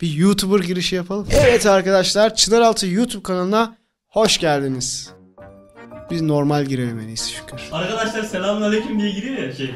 Bir YouTuber girişi yapalım. Evet arkadaşlar Çınaraltı YouTube kanalına hoş geldiniz. Biz normal girelim en iyisi şükür. Arkadaşlar selamünaleyküm diye giriyor ya şey.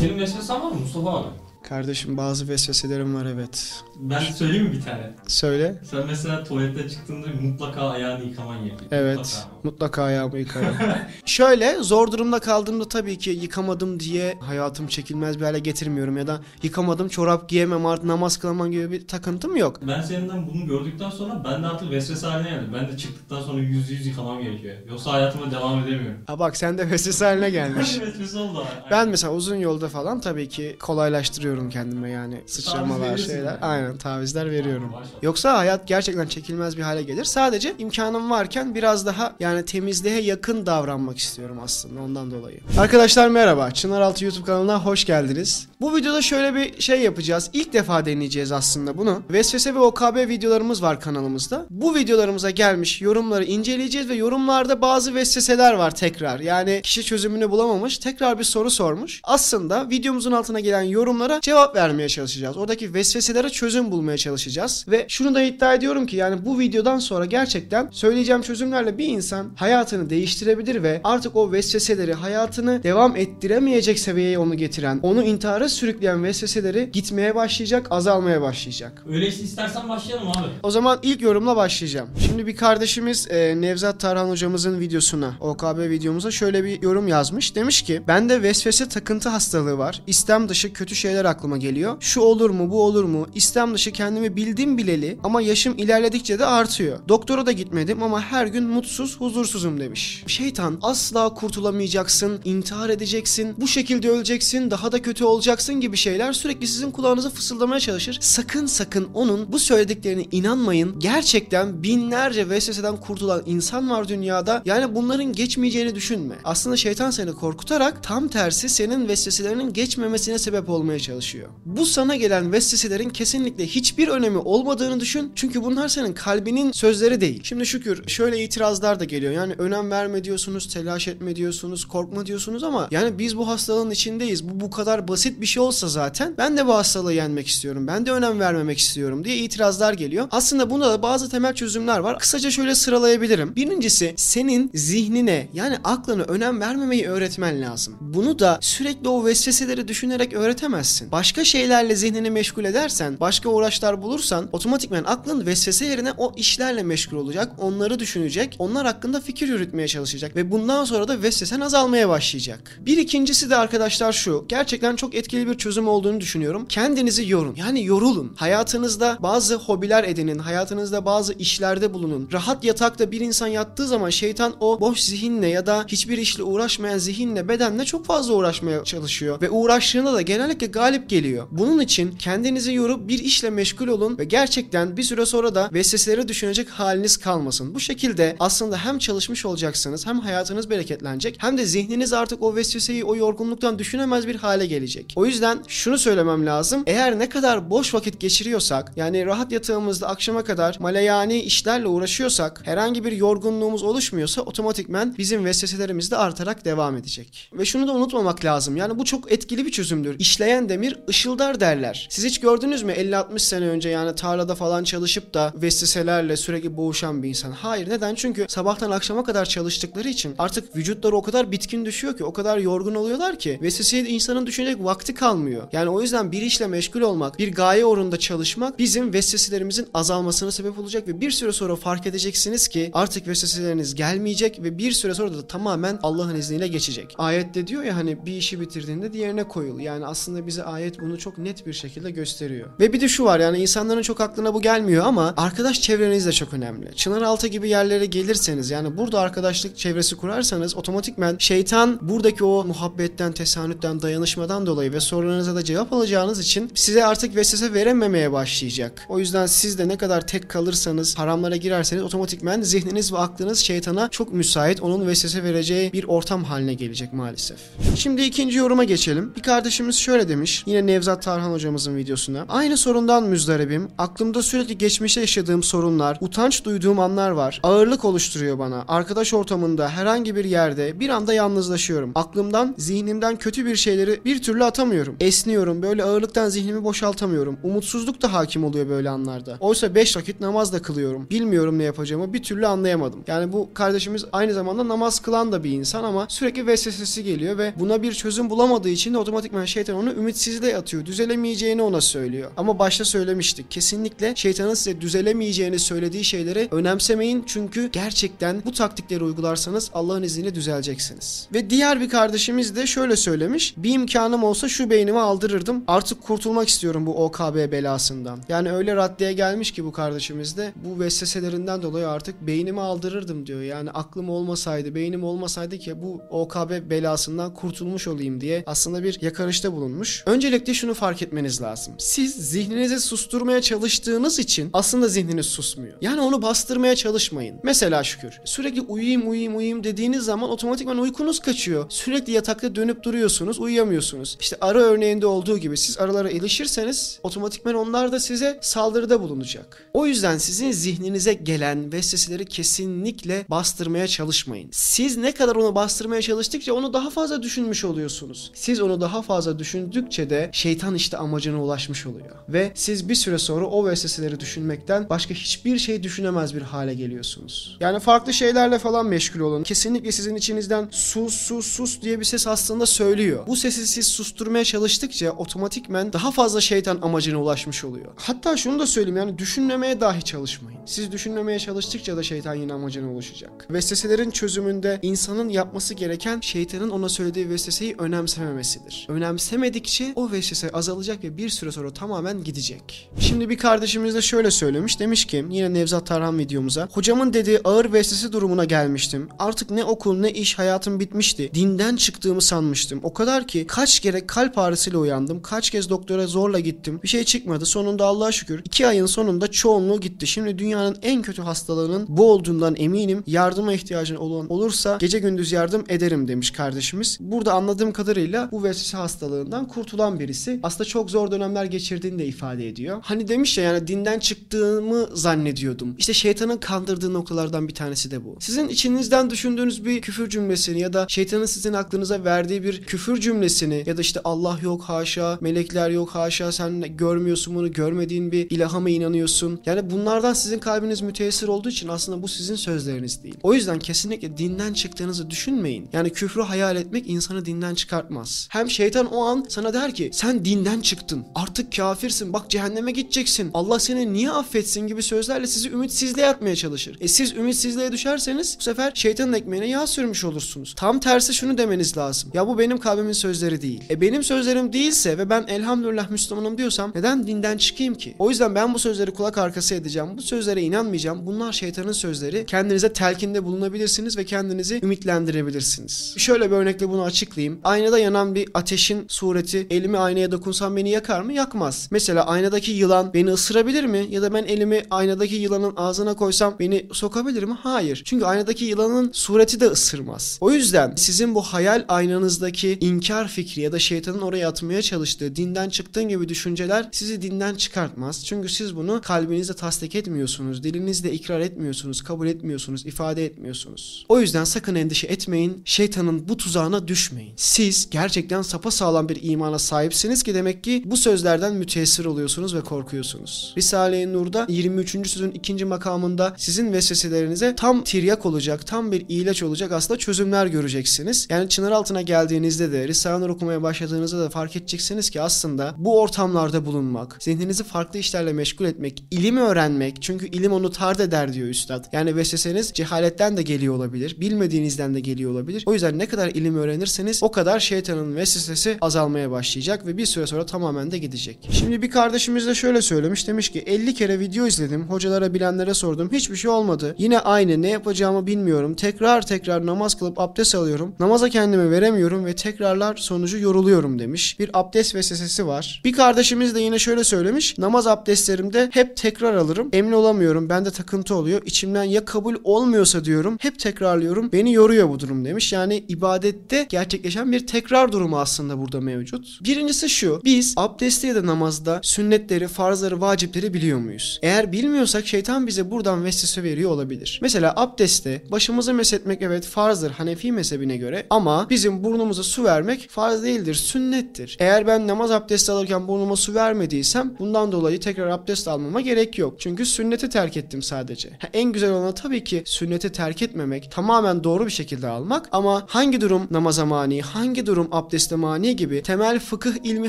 Senin vesvesen var mı Mustafa abi? Kardeşim bazı vesveselerim var evet. Ben söyleyeyim mi bir tane? Söyle. Sen mesela tuvalete çıktığında mutlaka ayağını yıkaman gerekiyor. Evet. Mutlaka. Mutlaka ayağımı yıkarım. Şöyle zor durumda kaldığımda tabii ki yıkamadım diye hayatım çekilmez bir hale getirmiyorum ya da yıkamadım çorap giyemem artık namaz kılamam gibi bir takıntım yok. Ben senden bunu gördükten sonra ben de artık vesvese haline geldim. Ben de çıktıktan sonra yüz yüz yıkamam gerekiyor. Yoksa hayatıma devam edemiyorum. Ha bak sen de vesvese haline gelmiş. vesvese oldu. Ben mesela uzun yolda falan tabii ki kolaylaştırıyorum kendime yani sıçramalar şeyler. yani. Aynen tavizler veriyorum. Maşallah. Yoksa hayat gerçekten çekilmez bir hale gelir. Sadece imkanım varken biraz daha yani temizliğe yakın davranmak istiyorum aslında ondan dolayı. Arkadaşlar merhaba. Çınaraltı YouTube kanalına hoş geldiniz. Bu videoda şöyle bir şey yapacağız. İlk defa deneyeceğiz aslında bunu. Vesvese ve OKB videolarımız var kanalımızda. Bu videolarımıza gelmiş yorumları inceleyeceğiz ve yorumlarda bazı vesveseler var tekrar. Yani kişi çözümünü bulamamış. Tekrar bir soru sormuş. Aslında videomuzun altına gelen yorumlara cevap vermeye çalışacağız. Oradaki vesveselere çözüm bulmaya çalışacağız. Ve şunu da iddia ediyorum ki yani bu videodan sonra gerçekten söyleyeceğim çözümlerle bir insan hayatını değiştirebilir ve artık o vesveseleri hayatını devam ettiremeyecek seviyeye onu getiren, onu intihara sürükleyen vesveseleri gitmeye başlayacak, azalmaya başlayacak. Öyleyse istersen başlayalım abi. O zaman ilk yorumla başlayacağım. Şimdi bir kardeşimiz e, Nevzat Tarhan hocamızın videosuna, OKB videomuza şöyle bir yorum yazmış. Demiş ki, bende vesvese takıntı hastalığı var. İstem dışı kötü şeyler aklıma geliyor. Şu olur mu, bu olur mu? İstem dışı kendimi bildim bileli ama yaşım ilerledikçe de artıyor. Doktora da gitmedim ama her gün mutsuz, huzursuzum demiş. Şeytan asla kurtulamayacaksın, intihar edeceksin, bu şekilde öleceksin, daha da kötü olacaksın gibi şeyler sürekli sizin kulağınıza fısıldamaya çalışır. Sakın sakın onun bu söylediklerine inanmayın. Gerçekten binlerce vesveseden kurtulan insan var dünyada. Yani bunların geçmeyeceğini düşünme. Aslında şeytan seni korkutarak tam tersi senin vesveselerinin geçmemesine sebep olmaya çalışıyor. Bu sana gelen vesveselerin kesinlikle hiçbir önemi olmadığını düşün. Çünkü bunlar senin kalbinin sözleri değil. Şimdi şükür şöyle itirazlar da geliyor. Yani önem verme diyorsunuz, telaş etme diyorsunuz, korkma diyorsunuz ama yani biz bu hastalığın içindeyiz. Bu bu kadar basit bir şey olsa zaten ben de bu hastalığı yenmek istiyorum. Ben de önem vermemek istiyorum diye itirazlar geliyor. Aslında bunda da bazı temel çözümler var. Kısaca şöyle sıralayabilirim. Birincisi senin zihnine yani aklına önem vermemeyi öğretmen lazım. Bunu da sürekli o vesveseleri düşünerek öğretemezsin. Başka şeylerle zihnini meşgul edersen, başka uğraşlar bulursan otomatikman aklın vesvese yerine o işlerle meşgul olacak, onları düşünecek, onlar hakkında fikir yürütmeye çalışacak ve bundan sonra da vesvesen azalmaya başlayacak. Bir ikincisi de arkadaşlar şu, gerçekten çok etkili bir çözüm olduğunu düşünüyorum. Kendinizi yorun. Yani yorulun. Hayatınızda bazı hobiler edinin, hayatınızda bazı işlerde bulunun. Rahat yatakta bir insan yattığı zaman şeytan o boş zihinle ya da hiçbir işle uğraşmayan zihinle, bedenle çok fazla uğraşmaya çalışıyor ve uğraştığında da genellikle galip geliyor. Bunun için kendinizi yorup bir işle meşgul olun ve gerçekten bir süre sonra da vesveseleri düşünecek haliniz kalmasın. Bu şekilde aslında hem çalışmış olacaksınız hem hayatınız bereketlenecek hem de zihniniz artık o vesveseyi o yorgunluktan düşünemez bir hale gelecek. O yüzden şunu söylemem lazım. Eğer ne kadar boş vakit geçiriyorsak yani rahat yatağımızda akşama kadar malayani işlerle uğraşıyorsak herhangi bir yorgunluğumuz oluşmuyorsa otomatikmen bizim vesveselerimiz de artarak devam edecek. Ve şunu da unutmamak lazım. Yani bu çok etkili bir çözümdür. İşleyen demir ışıldar derler. Siz hiç gördünüz mü 50-60 sene önce yani tarlada falan çalışıp da vesveselerle sürekli boğuşan bir insan? Hayır. Neden? Çünkü sabahtan akşama kadar çalıştıkları için artık vücutları o kadar bitkin düşüyor ki, o kadar yorgun oluyorlar ki vesveseyi de insanın düşünecek vakti kalmıyor. Yani o yüzden bir işle meşgul olmak, bir gaye uğrunda çalışmak bizim vesveselerimizin azalmasına sebep olacak ve bir süre sonra fark edeceksiniz ki artık vesveseleriniz gelmeyecek ve bir süre sonra da tamamen Allah'ın izniyle geçecek. Ayette diyor ya hani bir işi bitirdiğinde diğerine koyul. Yani aslında bize ayet bunu çok net bir şekilde gösteriyor. Ve bir de şu var yani insanların çok aklına bu gelmiyor ama arkadaş çevreniz de çok önemli. Çınaraltı gibi yerlere gelirseniz yani burada arkadaşlık çevresi kurarsanız otomatikmen şeytan buradaki o muhabbetten, tesanütten, dayanışmadan dolayı ve sorularınıza da cevap alacağınız için size artık vesvese verememeye başlayacak. O yüzden siz de ne kadar tek kalırsanız, haramlara girerseniz otomatikmen zihniniz ve aklınız şeytana çok müsait, onun vesvese vereceği bir ortam haline gelecek maalesef. Şimdi ikinci yoruma geçelim. Bir kardeşimiz şöyle demiş. Yine Nevzat Tarhan hocamızın videosuna. Aynı sorundan müzdaribim. Aklımda sürekli geçmişte yaşadığım sorunlar, utanç duyduğum anlar var. Ağırlık oluşturuyor bana. Arkadaş ortamında herhangi bir yerde bir anda yalnızlaşıyorum. Aklımdan, zihnimden kötü bir şeyleri bir türlü atamıyorum. Esniyorum. Böyle ağırlıktan zihnimi boşaltamıyorum. Umutsuzluk da hakim oluyor böyle anlarda. Oysa 5 vakit namaz da kılıyorum. Bilmiyorum ne yapacağımı bir türlü anlayamadım. Yani bu kardeşimiz aynı zamanda namaz kılan da bir insan ama sürekli vesvesesi geliyor ve buna bir çözüm bulamadığı için de otomatikman şeytan onu ümitsizliğe atıyor. Düzelemeyeceğini ona söylüyor. Ama başta söylemiştik. Kesinlikle şeytanın size düzelemeyeceğini söylediği şeyleri önemsemeyin. Çünkü gerçekten bu taktikleri uygularsanız Allah'ın izniyle düzeleceksiniz. Ve diğer bir kardeşimiz de şöyle söylemiş. Bir imkanım olsa şu beynimi aldırırdım. Artık kurtulmak istiyorum bu OKB belasından. Yani öyle raddeye gelmiş ki bu kardeşimiz de bu vesveselerinden dolayı artık beynimi aldırırdım diyor. Yani aklım olmasaydı, beynim olmasaydı ki bu OKB belasından kurtulmuş olayım diye aslında bir yakarışta bulunmuş. Öncelikle şunu fark etmeniz lazım. Siz zihninizi susturmaya çalıştığınız için aslında zihniniz susmuyor. Yani onu bastırmaya çalışmayın. Mesela şükür. Sürekli uyuyayım uyuyayım uyuyayım dediğiniz zaman otomatikman uykunuz kaçıyor. Sürekli yatakta dönüp duruyorsunuz, uyuyamıyorsunuz. İşte arı örneğinde olduğu gibi siz arılara ilişirseniz otomatikman onlar da size saldırıda bulunacak. O yüzden sizin zihninize gelen vesveseleri kesinlikle bastırmaya çalışmayın. Siz ne kadar onu bastırmaya çalıştıkça onu daha fazla düşünmüş oluyorsunuz. Siz onu daha fazla düşündükçe de şeytan işte amacına ulaşmış oluyor. Ve siz bir süre sonra o vesveseleri düşünmekten başka hiçbir şey düşünemez bir hale geliyorsunuz. Yani farklı şeylerle falan meşgul olun. Kesinlikle sizin içinizden sus sus sus diye bir ses aslında söylüyor. Bu sesi siz susturmaya çalıştıkça otomatikmen daha fazla şeytan amacına ulaşmış oluyor. Hatta şunu da söyleyeyim yani düşünmemeye dahi çalışmayın. Siz düşünmemeye çalıştıkça da şeytan yine amacına ulaşacak. Vesveselerin çözümünde insanın yapması gereken şeytanın ona söylediği vesveseyi önemsememesidir. Önemsemedikçe o vesvese azalacak ve bir süre sonra tamamen gidecek. Şimdi bir kardeşimiz de şöyle söylemiş. Demiş ki yine Nevzat Tarhan videomuza. Hocamın dediği ağır vesvese durumuna gelmiştim. Artık ne okul ne iş hayatım bitmişti. Dinden çıktığımı sanmıştım. O kadar ki kaç kere kalp ağrısıyla uyandım. Kaç kez doktora zorla gittim. Bir şey çıkmadı. Sonunda Allah'a şükür 2 ayın sonunda çoğunluğu gitti. Şimdi dünyanın en kötü hastalığının bu olduğundan eminim. Yardıma ihtiyacın olan olursa gece gündüz yardım ederim demiş kardeşimiz. Burada anladığım kadarıyla bu vesvese hastalığından kurtulan birisi. Aslında çok zor dönemler geçirdiğini de ifade ediyor. Hani demiş ya yani dinden çıktığımı zannediyordum. İşte şeytanın kandırdığı noktalardan bir tanesi de bu. Sizin içinizden düşündüğünüz bir küfür cümlesini ya da şeytanın sizin aklınıza verdiği bir küfür cümlesini ya da işte Allah yok haşa, melekler yok haşa, sen görmüyorsun bunu, görmediğin bir ilaha mı inanıyorsun? Yani bunlardan sizin kalbiniz müteessir olduğu için aslında bu sizin sözleriniz değil. O yüzden kesinlikle dinden çıktığınızı düşünmeyin. Yani küfrü hayal etmek insanı dinden çıkartmaz. Hem şeytan o an sana der ki sen dinden çıktın. Artık kafirsin. Bak cehenneme gideceksin. Allah seni niye affetsin gibi sözlerle sizi ümitsizliğe atmaya çalışır. E siz ümitsizliğe düşerseniz bu sefer şeytanın ekmeğine yağ sürmüş olursunuz. Tam tersi şunu demeniz lazım. Ya bu benim kalbimin sözleri değil. E benim sözlerim değilse ve ben elhamdülillah Müslümanım diyorsam neden dinden çıkayım ki? O yüzden ben bu sözleri kulak arkası edeceğim. Bu sözlere inanmayacağım. Bunlar şeytanın sözleri. Kendinize telkinde bulunabilirsiniz ve kendinizi ümitlendirebilirsiniz. Şöyle bir örnekle bunu açıklayayım. Aynada yanan bir ateşin sureti elimi aynaya dokunsam beni yakar mı? Yakmaz. Mesela aynadaki yılan beni ısırabilir mi? Ya da ben elimi aynadaki yılanın ağzına koysam beni sokabilir mi? Hayır. Çünkü aynadaki yılanın sureti de ısırmaz. O yüzden sizin bu hayal aynanızdaki inkar fikri ya da şeytanın oraya atmaya çalıştığı dinden çıktığın gibi düşünceler sizi dinden çıkartmaz. Çünkü siz bunu kalbinizde tasdik etmiyorsunuz. Dilinizde ikrar etmiyorsunuz. Kabul etmiyorsunuz. ifade etmiyorsunuz. O yüzden sakın endişe etmeyin. Şeytanın bu tuzağına düşmeyin. Siz gerçekten sapasağlam bir imana sahipsiniz ki demek ki bu sözlerden müteessir oluyorsunuz ve korkuyorsunuz. Risale-i Nur'da 23. sözün ikinci makamında sizin vesveselerinize tam tiryak olacak, tam bir ilaç olacak aslında çözümler göreceksiniz. Yani çınar altına geldiğinizde de Risale-i Nur okumaya başladığınızda da fark edeceksiniz ki aslında bu ortamlarda bulunmak, zihninizi farklı işlerle meşgul etmek, ilim öğrenmek çünkü ilim onu tard eder diyor üstad. Yani vesveseniz cehaletten de geliyor olabilir, bilmediğinizden de geliyor olabilir. O yüzden ne kadar ilim öğrenirseniz o kadar şeytanın vesvesesi azalmaya başlayacak ve bir süre sonra tamamen de gidecek. Şimdi bir kardeşimiz de şöyle söylemiş demiş ki 50 kere video izledim, hocalara bilenlere sordum, hiçbir şey olmadı. Yine aynı ne yapacağımı bilmiyorum. Tekrar tekrar namaz kılıp abdest alıyorum. Namaza kendimi veremiyorum ve tekrarlar sonucu yoruluyorum demiş. Bir abdest vesvesesi var. Bir kardeşimiz de yine şöyle söylemiş. Namaz abdestlerimde hep tekrar alırım. Emin olamıyorum. Bende takıntı oluyor. İçimden ya kabul olmuyorsa diyorum. Hep tekrarlıyorum. Beni yoruyor bu durum demiş. Yani ibadette gerçekleşen bir tekrar durumu aslında burada mevcut. Birincisi şu. Biz abdestte ya da namazda sünnetleri, farzları, vacipleri biliyor muyuz? Eğer bilmiyorsak şeytan bize buradan vesvese veriyor olabilir. Mesela abdestte başımızı mesetmek evet farzdır Hanefi mezhebine göre ama bizim burnumuza su vermek farz değildir, sünnettir. Eğer ben namaz abdesti alırken burnuma su vermediysem bundan dolayı tekrar abdest almama gerek yok. Çünkü sünneti terk ettim sadece. Ha, en güzel olanı tabii ki sünneti terk etmemek, tamamen doğru bir şekilde almak ama hangi durum namaza mani, hangi durum abdeste mani gibi temel fıkıh ilmi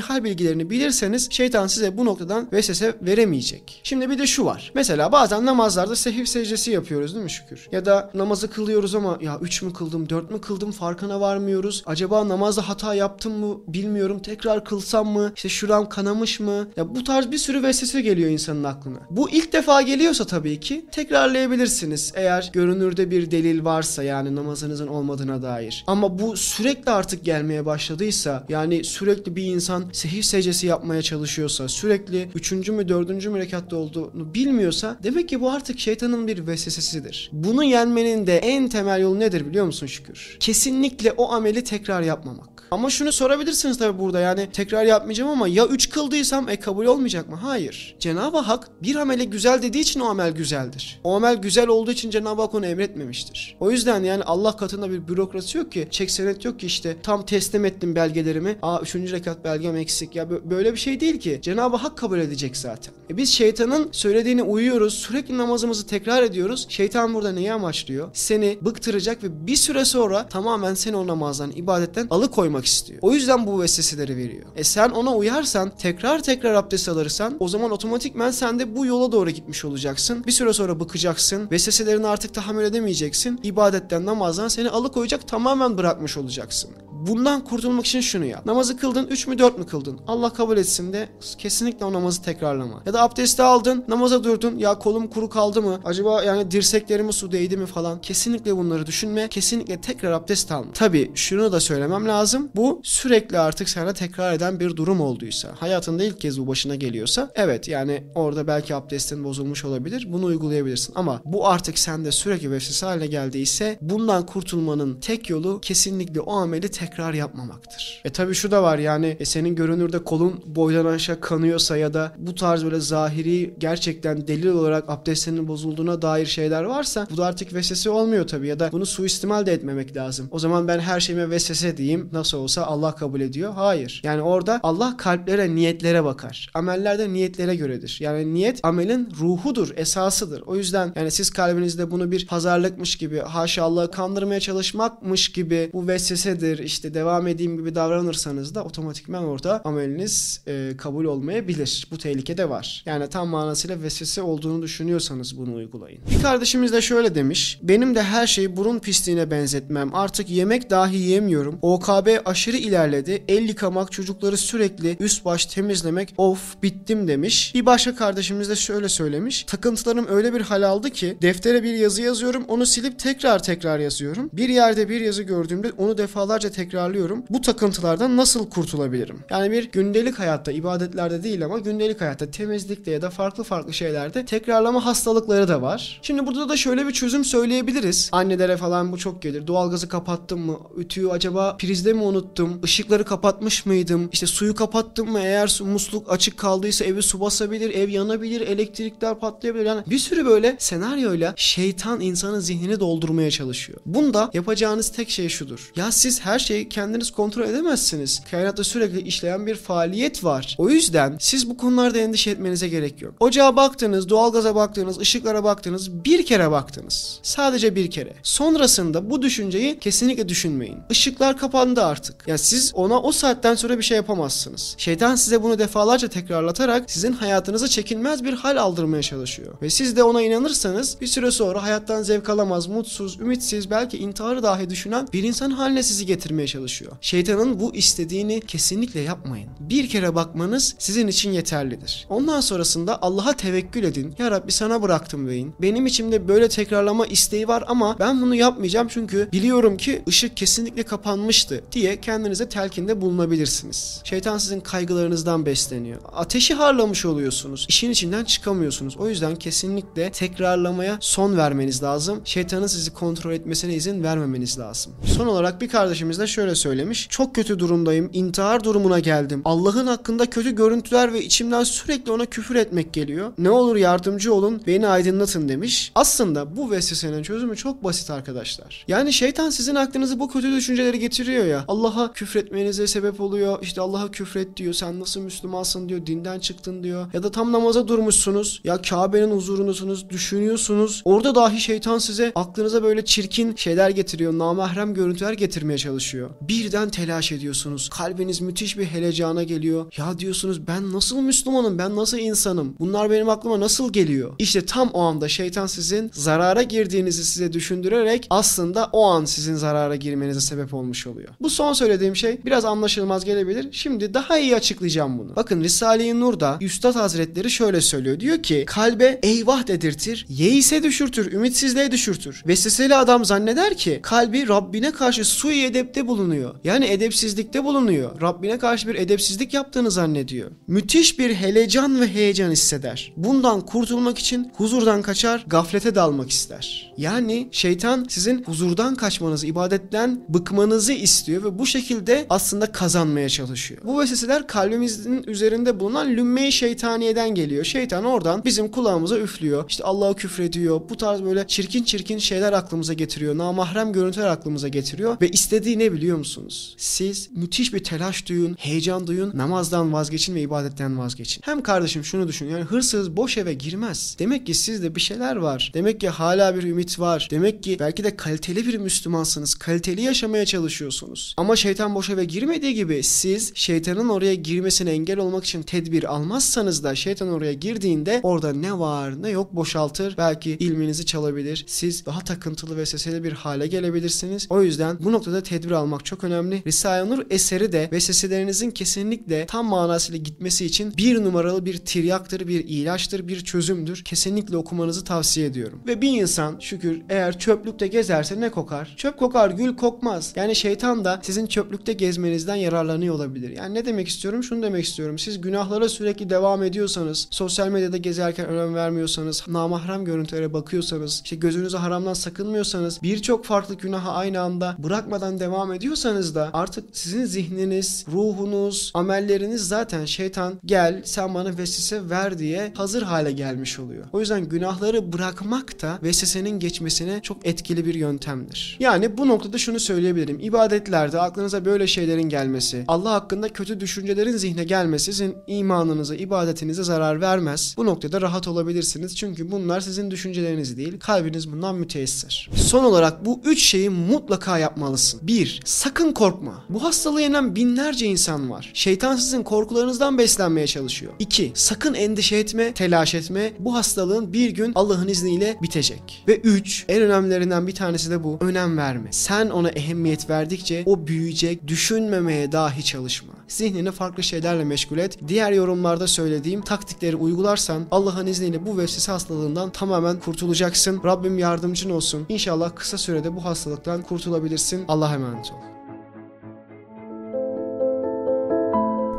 hal bilgilerini bilirseniz şeytan size bu noktadan vesvese veremeyecek. Şimdi bir de şu var. Mesela bazen namazlarda sehif secdesi yapıyoruz değil mi şükür? Ya da namazı kılıyoruz ama ya 3 mü kıldım, 4 mü kıldım farkına varmıyoruz. Acaba namazda hata yaptım mı bilmiyorum. Tekrar kılsam mı? İşte şuram kanamış mı? Ya bu tarz bir sürü vesvese geliyor insanın aklına. Bu ilk defa geliyorsa tabii ki tekrarlayabilirsiniz. Eğer görünürde bir delil varsa yani namazınızın olmadığına dair. Ama bu sürekli artık gelmeye başladıysa yani sürekli bir insan sehif secdesi yapmaya çalışıyorsa sürekli 3. mü 4. mü rekatta olduğunu bilmiyorsa demek ki bu artık şeytanın bir vesvesesidir. Bunu yenmenin de en temel yolu nedir biliyor musun şükür? Kesinlikle o ameli tekrar yapmamak. Ama şunu sorabilirsiniz tabi burada yani tekrar yapmayacağım ama ya 3 kıldıysam e kabul olmayacak mı? Hayır. Cenab-ı Hak bir amele güzel dediği için o amel güzeldir. O amel güzel olduğu için Cenab-ı Hak onu emretmemiştir. O yüzden yani Allah katında bir bürokrasi yok ki, çek senet yok ki işte tam teslim ettim belgelerimi. Aa 3. rekat belgem eksik. Ya böyle bir şey değil ki. Cenab-ı Hak kabul edecek zaten. E biz şeytanın söylediğini uyuyoruz. Sürekli namazımızı tekrar ediyoruz. Şeytan burada neyi amaçlıyor? Seni bıktıracak ve bir süre sonra tamamen seni o namazdan, ibadetten alıkoymak istiyor. O yüzden bu vesveseleri veriyor. E sen ona uyarsan, tekrar tekrar abdest alırsan o zaman otomatikmen sen de bu yola doğru gitmiş olacaksın. Bir süre sonra bıkacaksın. Vesveselerini artık tahammül edemeyeceksin. İbadetten, namazdan seni alıkoyacak tamamen bırakmış olacaksın. Bundan kurtulmak için şunu yap. Namazı kıldın 3 mü 4 mü kıldın? Allah kabul etsin de kesinlikle o namazı tekrarlama. Ya da abdesti aldın namaza durdun ya kolum kuru kaldı mı? Acaba yani dirseklerime su değdi mi falan? Kesinlikle bunları düşünme. Kesinlikle tekrar abdest alma. Tabi şunu da söylemem lazım. Bu sürekli artık sana tekrar eden bir durum olduysa. Hayatında ilk kez bu başına geliyorsa evet yani orada belki abdestin bozulmuş olabilir. Bunu uygulayabilirsin. Ama bu artık sende sürekli vesvese haline geldiyse bundan kurtulmanın tek yolu kesinlikle o ameli tekrar tekrar yapmamaktır. E tabi şu da var yani e senin görünürde kolun boydan aşağı kanıyorsa ya da bu tarz böyle zahiri gerçekten delil olarak abdestinin bozulduğuna dair şeyler varsa bu da artık vesvese olmuyor tabi ya da bunu suistimal de etmemek lazım. O zaman ben her şeyime vesvese diyeyim nasıl olsa Allah kabul ediyor. Hayır. Yani orada Allah kalplere, niyetlere bakar. Ameller de niyetlere göredir. Yani niyet amelin ruhudur, esasıdır. O yüzden yani siz kalbinizde bunu bir pazarlıkmış gibi, haşa Allah'ı kandırmaya çalışmakmış gibi bu vesvesedir, işte işte devam edeyim gibi davranırsanız da otomatikman orada ameliniz e, kabul olmayabilir. Bu tehlike de var. Yani tam manasıyla vesvese olduğunu düşünüyorsanız bunu uygulayın. Bir kardeşimiz de şöyle demiş. Benim de her şeyi burun pisliğine benzetmem. Artık yemek dahi yemiyorum. OKB aşırı ilerledi. El yıkamak, çocukları sürekli üst baş temizlemek. Of bittim demiş. Bir başka kardeşimiz de şöyle söylemiş. Takıntılarım öyle bir hal aldı ki deftere bir yazı yazıyorum. Onu silip tekrar tekrar yazıyorum. Bir yerde bir yazı gördüğümde onu defalarca tekrar tekrarlıyorum. Bu takıntılardan nasıl kurtulabilirim? Yani bir gündelik hayatta, ibadetlerde değil ama gündelik hayatta, temizlikte ya da farklı farklı şeylerde tekrarlama hastalıkları da var. Şimdi burada da şöyle bir çözüm söyleyebiliriz. Annelere falan bu çok gelir. Doğalgazı kapattım mı? Ütüyü acaba prizde mi unuttum? Işıkları kapatmış mıydım? İşte suyu kapattım mı? Eğer musluk açık kaldıysa evi su basabilir, ev yanabilir, elektrikler patlayabilir. Yani bir sürü böyle senaryoyla şeytan insanın zihnini doldurmaya çalışıyor. Bunda yapacağınız tek şey şudur. Ya siz her şeyi kendiniz kontrol edemezsiniz. Kainatta sürekli işleyen bir faaliyet var. O yüzden siz bu konularda endişe etmenize gerek yok. Ocağa baktınız, doğalgaza baktınız, ışıklara baktınız, bir kere baktınız. Sadece bir kere. Sonrasında bu düşünceyi kesinlikle düşünmeyin. Işıklar kapandı artık. Yani siz ona o saatten sonra bir şey yapamazsınız. Şeytan size bunu defalarca tekrarlatarak sizin hayatınıza çekilmez bir hal aldırmaya çalışıyor. Ve siz de ona inanırsanız bir süre sonra hayattan zevk alamaz, mutsuz, ümitsiz, belki intiharı dahi düşünen bir insan haline sizi getirmeye çalışıyor. Şeytanın bu istediğini kesinlikle yapmayın. Bir kere bakmanız sizin için yeterlidir. Ondan sonrasında Allah'a tevekkül edin. Ya Rabbi sana bıraktım deyin. Benim içimde böyle tekrarlama isteği var ama ben bunu yapmayacağım çünkü biliyorum ki ışık kesinlikle kapanmıştı diye kendinize telkinde bulunabilirsiniz. Şeytan sizin kaygılarınızdan besleniyor. Ateşi harlamış oluyorsunuz. İşin içinden çıkamıyorsunuz. O yüzden kesinlikle tekrarlamaya son vermeniz lazım. Şeytanın sizi kontrol etmesine izin vermemeniz lazım. Son olarak bir kardeşimiz de şöyle söylemiş. Çok kötü durumdayım. İntihar durumuna geldim. Allah'ın hakkında kötü görüntüler ve içimden sürekli ona küfür etmek geliyor. Ne olur yardımcı olun, beni aydınlatın demiş. Aslında bu vesvesenin çözümü çok basit arkadaşlar. Yani şeytan sizin aklınızı bu kötü düşünceleri getiriyor ya. Allah'a küfretmenize sebep oluyor. İşte Allah'a küfret diyor. Sen nasıl Müslümansın diyor. Dinden çıktın diyor. Ya da tam namaza durmuşsunuz. Ya Kabe'nin huzurundasınız. Düşünüyorsunuz. Orada dahi şeytan size aklınıza böyle çirkin şeyler getiriyor. Namahrem görüntüler getirmeye çalışıyor. Birden telaş ediyorsunuz. Kalbiniz müthiş bir helecana geliyor. Ya diyorsunuz ben nasıl Müslümanım? Ben nasıl insanım? Bunlar benim aklıma nasıl geliyor? İşte tam o anda şeytan sizin zarara girdiğinizi size düşündürerek aslında o an sizin zarara girmenize sebep olmuş oluyor. Bu son söylediğim şey biraz anlaşılmaz gelebilir. Şimdi daha iyi açıklayacağım bunu. Bakın Risale-i Nur'da Üstad Hazretleri şöyle söylüyor. Diyor ki kalbe eyvah dedirtir, yeise düşürtür, ümitsizliğe düşürtür. Vesveseli adam zanneder ki kalbi Rabbine karşı sui edepte bulunuyor. Yani edepsizlikte bulunuyor. Rabbine karşı bir edepsizlik yaptığını zannediyor. Müthiş bir helecan ve heyecan hisseder. Bundan kurtulmak için huzurdan kaçar, gaflete dalmak ister. Yani şeytan sizin huzurdan kaçmanızı, ibadetten bıkmanızı istiyor ve bu şekilde aslında kazanmaya çalışıyor. Bu vesveseler kalbimizin üzerinde bulunan lümme-i şeytaniyeden geliyor. Şeytan oradan bizim kulağımıza üflüyor. İşte Allah'a küfrediyor. Bu tarz böyle çirkin çirkin şeyler aklımıza getiriyor. Namahrem görüntüler aklımıza getiriyor ve istediği ne biliyor musunuz? Siz müthiş bir telaş duyun, heyecan duyun, namazdan vazgeçin ve ibadetten vazgeçin. Hem kardeşim şunu düşün. Yani hırsız boş eve girmez. Demek ki sizde bir şeyler var. Demek ki hala bir ümit var. Demek ki belki de kaliteli bir Müslümansınız. Kaliteli yaşamaya çalışıyorsunuz. Ama şeytan boş eve girmediği gibi siz şeytanın oraya girmesine engel olmak için tedbir almazsanız da şeytan oraya girdiğinde orada ne var ne yok boşaltır. Belki ilminizi çalabilir. Siz daha takıntılı ve seseli bir hale gelebilirsiniz. O yüzden bu noktada tedbir almak çok önemli. Risale-i Nur eseri de vesveselerinizin kesinlikle tam manasıyla gitmesi için bir numaralı bir tiryaktır, bir ilaçtır, bir çözümdür. Kesinlikle okumanızı tavsiye ediyorum. Ve bir insan şükür eğer çöplükte gezerse ne kokar? Çöp kokar, gül kokmaz. Yani şeytan da sizin çöplükte gezmenizden yararlanıyor olabilir. Yani ne demek istiyorum? Şunu demek istiyorum. Siz günahlara sürekli devam ediyorsanız, sosyal medyada gezerken önem vermiyorsanız, namahrem görüntülere bakıyorsanız, işte gözünüzü haramdan sakınmıyorsanız, birçok farklı günaha aynı anda bırakmadan devam ediyorsanız da artık sizin zihniniz, ruhunuz, amelleriniz zaten şeytan gel sen bana vesvese ver diye hazır hale gelmiş oluyor. O yüzden günahları bırakmak da vesvesenin geçmesine çok etkili bir yöntemdir. Yani bu noktada şunu söyleyebilirim. İbadetlerde aklınıza böyle şeylerin gelmesi, Allah hakkında kötü düşüncelerin zihne gelmesi sizin imanınıza, ibadetinize zarar vermez. Bu noktada rahat olabilirsiniz. Çünkü bunlar sizin düşünceleriniz değil. Kalbiniz bundan müteessir. Son olarak bu üç şeyi mutlaka yapmalısın. Bir, sakın korkma. Bu hastalığı yenen binlerce insan var. Şeytan sizin korkularınızdan beslenmeye çalışıyor. İki, sakın endişe etme, telaş etme. Bu hastalığın bir gün Allah'ın izniyle bitecek. Ve üç, en önemlilerinden bir tanesi de bu. Önem verme. Sen ona ehemmiyet verdikçe o büyüyecek. Düşünmemeye dahi çalışma. Zihnini farklı şeylerle meşgul et. Diğer yorumlarda söylediğim taktikleri uygularsan Allah'ın izniyle bu vesvese hastalığından tamamen kurtulacaksın. Rabbim yardımcın olsun. İnşallah kısa sürede bu hastalıktan kurtulabilirsin. Allah'a emanet ol.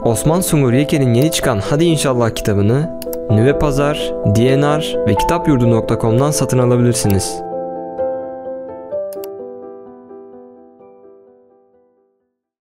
Osman Sungur Yeke'nin yeni çıkan Hadi İnşallah kitabını Nüve Pazar, DNR ve kitapyurdu.com'dan satın alabilirsiniz.